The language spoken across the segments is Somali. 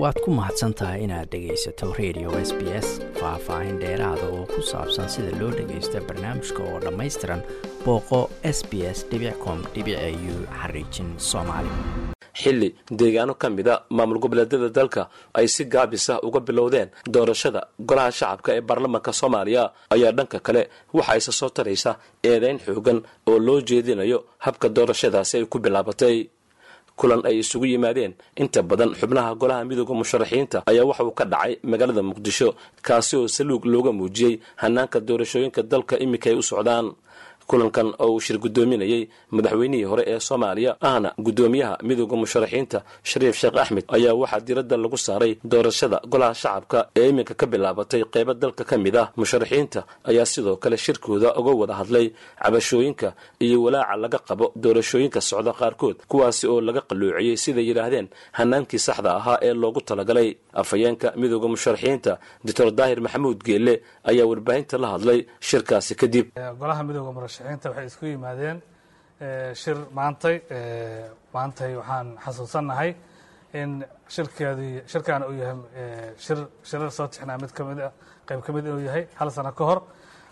waad ku mahadsan tahay inaad dhegaysato radio s b s faah-faahin dheeraada oo ku saabsan sida loo dhagaysto barnaamijka oo dhammaystiran booqo s b s com u xariijin soomaali. Xilli deegaano ka mid a maamul goboleedyada dalka ay si gaabis ah uga bilowdeen doorashada golaha shacabka ee baarlamaanka soomaaliya ayaa dhanka kale waxa isa soo taraysa eedayn xoogan oo loo jeedinayo habka doorashadaasi ay ku bilaabatay kulan ay isugu yimaadeen. Inta badan xubnaha golaha midooda musharaxiinta ayaa waxa uu ka dhacay magaalada muqdisho kaasi oo saluug looga muujiyey hanaanka doorashooyinka dalka iminka ay u socdaan kulankan oo uu shir guddoominayey madaxweynihii hore ee soomaaliya ahna guddoomiyaha midooda musharaxiinta shariif sheekh axmed ayaa waxaa diradda lagu saaray doorashada golaha shacabka ee iminka ka bilaabatay qeybo dalka ka mid ah. Musharaxiinta ayaa sidoo kale shirkooda uga wada hadlay cabashooyinka iyo walaaca laga qabo doorashooyinka socda qaarkood kuwaasi oo laga qalloociyey siday yidhaahdeen hanaankii saxda ahaa ee loogu talagalay. Afhayeenka midooda musharaxiinta doctor daahir maxamuud geelle ayaa warbaahinta la hadlay shirkaasi kadib murashaxiinta waxay isku yimaadeen shir maantay maantay waxaan xasuusannahay in shirkeedii shirkaana uu yahay shir shirar soo tixnaa mid ka mid a qayb ka inuu yahay hal sano ka hor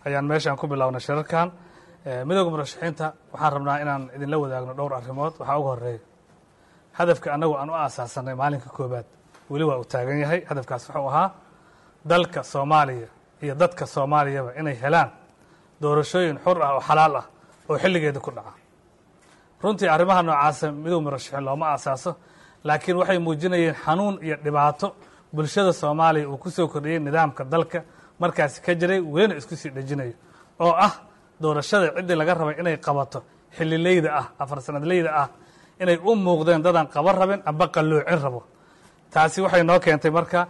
ayaan meeshaan ku bilownay shirarkan. Midooda murashaxiinta waxaan rabnaa inaan idinla wadaagno dhowr arrimood. Waxaa uga horreeya hadafka annagu aan u aasaasanay maalinka koobaad weli waa uu taagan yahay. Hadafkaas wuxuu ahaa dalka soomaaliya iyo dadka soomaaliyaba inay helaan doorashooyin xur ah oo xalaal ah oo xilligeeda ku dhaca. Runtii arrimaha noocaasa midooda murashaxiin looma aasaaso laakiin waxay muujinayeen xanuun iyo dhibaato bulshada soomaaliya uu ku soo kordhiyey nidaamka dalka markaasi ka jiray welina isku sii dhejinayo oo ah doorashada ciddii laga rabay inay qabato xillileyda ah afar sanadleyda ah inay u muuqdeen dadaan qaban rabin amba qalloocin rabo. Taasi waxay noo keentay marka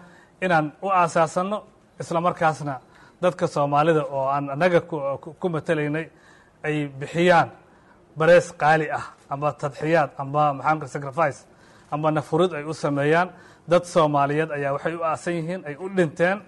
inaan u aasaasanno isla markaasna dadka soomaalida oo aan annaga ku matelaynay ay bixiyaan barees qaali ah amba tadxiyaad amba maxaamka sacrifice amba nafurid ay u sameeyaan. Dad soomaaliyeed ayaa waxay u aasan yihiin ay u dhinteen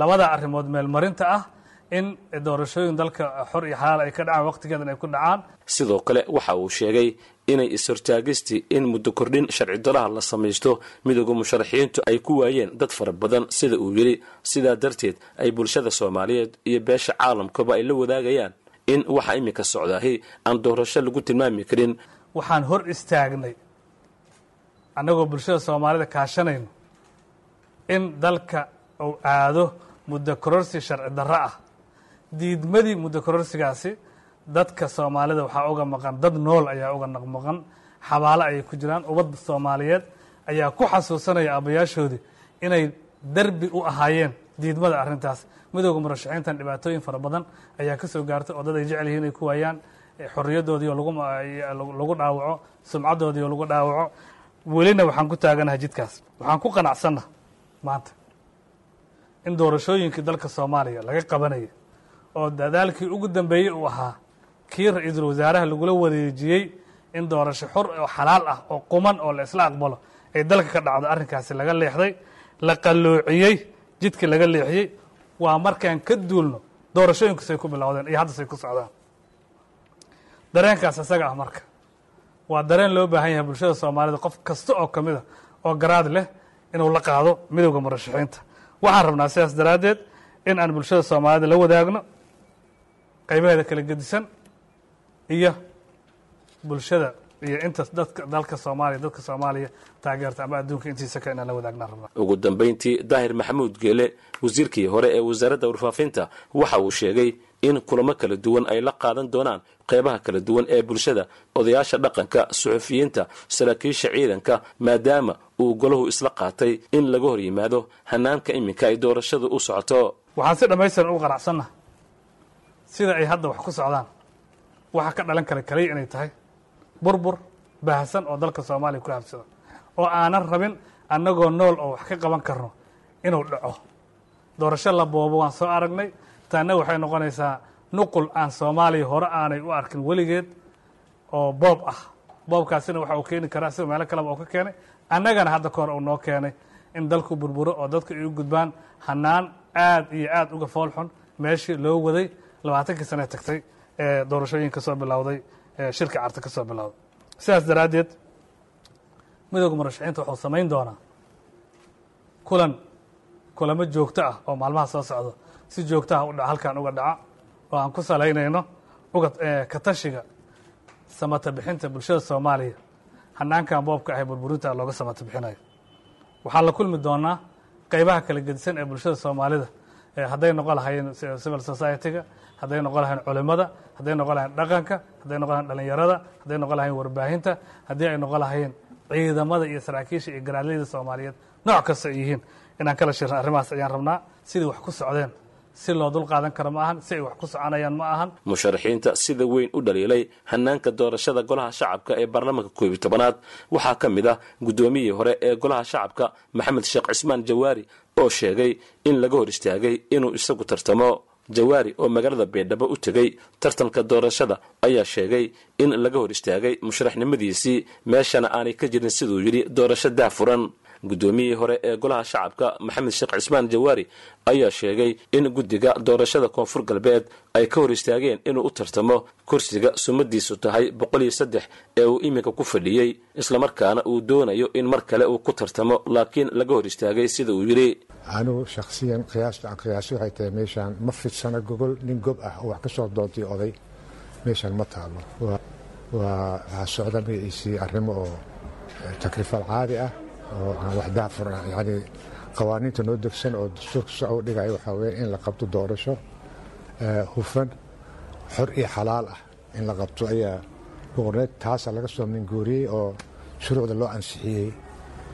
labada arrimood meelmarinta ah in doorashooyin dalka xor iyo xalaal ay ka dhacaan waqtigeedan ay ku dhacaan. Sidoo kale waxa uu sheegay inay is-hortaagistii in muddo kordhin sharci daraha la samaysto. Midooda musharaxiintu ay ku waayeen dad fara badan sida uu yidhi sidaa darteed ay bulshada soomaaliyeed iyo beesha caalamkaba ay la wadaagayaan in waxa iminka socdaahi aan doorasho lagu tilmaami karin. Waxaan hor istaagnay annagoo bulshada soomaalida kaashanayno in dalka uu aado muddo kororsi sharci darro ah diidmadii muddo kororsigaasi dadka soomaalida waxaa uga maqan dad nool ayaa uga maqan xabaalo ayay ku jiraan ubadda soomaaliyeed ayaa ku xasuusanaya aabbayaashoodii inay derbi u ahaayeen diidmada arrintaas. Midooda murashaxiintan dhibaatooyin fara badan ayaa ka soo gaartay oo dad ay jecel yihiin inay ku waayaan xorriyadoodii oo lagu dhaawaco sumcaddoodii oo lagu dhaawaco. Welina waxaan ku taaganahay jidkaas. Waxaan ku qanacsanna maanta. In doorashooyinkii dalka soomaaliya laga qabanaya oo dadaalkii ugu dambeeyey uu ahaa kii ra'iisul wasaaraha lagula wareejiyey in doorasho xor oo xalaal ah oo quman oo la isla aqbalo ay dalka ka dhacdo arrinkaasi laga leexday la qalloociyey jidkii laga leexiyey waa markaan ka duulno doorashooyinku say ku bilowdeen iyo hadda say ku socdaan. Dareenkaas isaga ah marka. Waa dareen loo baahan yahay bulshada soomaalida qof kasta oo ka mida oo garaad leh inuu la qaado midowda murashaxiinta. Waxaan rabnaa sidaas daraaddeed in aan bulshada soomaalida la wadaagno qaybaheeda kala gedisan iyo bulshada iyo inta dadka dalka soomaaliya dadka soomaaliya taageerta ama adduunka intiisa ka inaan la wadaagna rabnaa ugu dambayntii daahir maxamuud geele wasiirkii hore ee wasaaradda warfaafinta waxa uu sheegay in kulamo kala duwan ay la qaadan doonaan qeybaha kala duwan ee bulshada odayaasha dhaqanka suxufiyiinta saraakiisha ciidanka maadaama uu golahu isla qaatay in laga hor yimaado hanaanka iminka ay doorashada u socoto. Waxaan si dhammaystiran ugu qanacsanna sida ay hadda wax ku socdaan. Waxa ka dhalan kara kaliya inay tahay burbur baahsan oo dalka soomaaliya ku habsada oo aanan rabin annagoo nool oo wax ka qaban karno inuu dhaco. Doorasho la boobo waan soo aragnay. Taanna waxay noqonaysaa nuqul aan soomaaliya hore aanay u arkin weligeed oo boob ah. Boobkaasina waxa uu keeni karaa sida meelo kaleba uu ka keenay. Annagana hadda ka hor uu noo keenay in dalku burburo oo dadku ay u gudbaan. Hanaan aad iyo aad uga foolxun. Meeshii loo waday labaatankii sane tagtay ee doorashooyin ka soo bilowday shirka carta ka soo bilowday. Sidaas daraaddeed midooda murashaxiinta wuxuu samayn doonaa kulan kulamo joogto ah oo maalmaha soo socdo. Si joogtaha u halkan uga dhaca. Oo aan ku salaynayno uga ka tashiga samata bixinta bulshada soomaaliya. Hanaankan boobka ah ee burburinta looga samata bixinayo. Waxaan la kulmi doonaa qaybaha kala gedisan ee bulshada soomaalida hadday noqon lahayeen civil society-ga hadday noqon lahayn culimada hadday noqon lahayn dhaqanka hadday noqon lahayn dhalinyarada hadday noqon lahayn warbaahinta haddii ay noqon lahayeen ciidamada iyo saraakiisha iyo garaadleyda soomaaliyeed nooc kasta ay yihiin. Inaan kala shirna arrimahaas ayaan rabnaa sidai wax ku socdeen si loo dul qaadan karo ma ahan si ay wax ku soconayaan ma ahan. Musharaxiinta sida weyn u dhaliilay hanaanka doorashada golaha shacabka ee baarlamaanka koob iyo tobanaad. Waxaa ka mid ah guddoomiyihii hore ee golaha shacabka maxamed sheekh cismaan jawaari oo sheegay in laga hor istaagay inuu isagu tartamo. Jawaari oo magaalada beendhabo u tegey tartanka doorashada ayaa sheegay in laga hor istaagay musharaxnimadiisii. Meeshana aanay ka jirin siduu yidhi doorasho daafuran. Guddoomiyihii hore ee golaha shacabka maxamed sheekh cismaan jawaari ayaa sheegay in guddiga doorashada koonfur galbeed ay ka hor istaageen inuu u tartamo. Kursiga sumadiisu tahay boqol iyo saddex ee uu iminka ku fadhiyey islamarkaana uu doonayo in mar kale uu ku tartamo laakiin laga hor istaagay sida uu yidhi anigu shakhsiyan qiyaasta aan qiyaasi waxay tahay meeshaan ma fidsana gogol nin gob ah oo wax ka soo doontay oday. Meeshaan ma taalo. Waa socda magaciisii arrimo oo takrifaal caadi ah oo aan wax daafur ah yacni qawaaniinta noo degsan oo dastuurka soo u dhigaya waxaa weeye in la qabto doorasho hufan xor iyo xalaal ah in la qabto. Ayaa boqorneed taasa laga soo minguuriyey oo shuruucda loo ansixiyey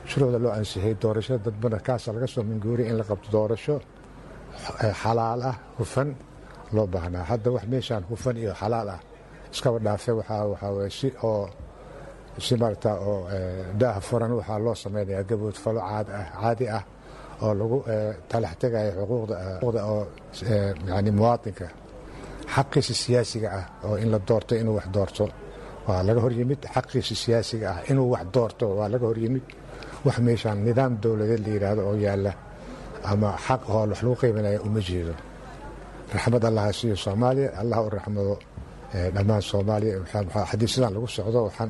shuruucda loo ansixiyey doorashada dadbana kaasa laga soo minguuriyey in la qabto doorasho xalaal ah hufan loo baahnaa hadda wax meeshaan hufan iyo xalaal ah iskaba dhaafe waxaa weye si oo si maarata oo daaha furan waxaa loo samaynayaa gabood falo caadi ah oo lagu talax xuquuqda oo yani muwaadinka xaqiisa siyaasiga ah oo in la doorto inuu wax doorto waa laga hor yimid xaqiisa siyaasiga ah inuu wax doorto waa laga hor yimid wax meeshaan nidaam dowladeed la yidhaahdo oo yaalla ama xaq oo wax lagu qiimanaya uma jeedo raxmad allaha siiyo soomaaliya allah u raxmado dhammaan soomaaliya. Sidaan lagu socdo waxaan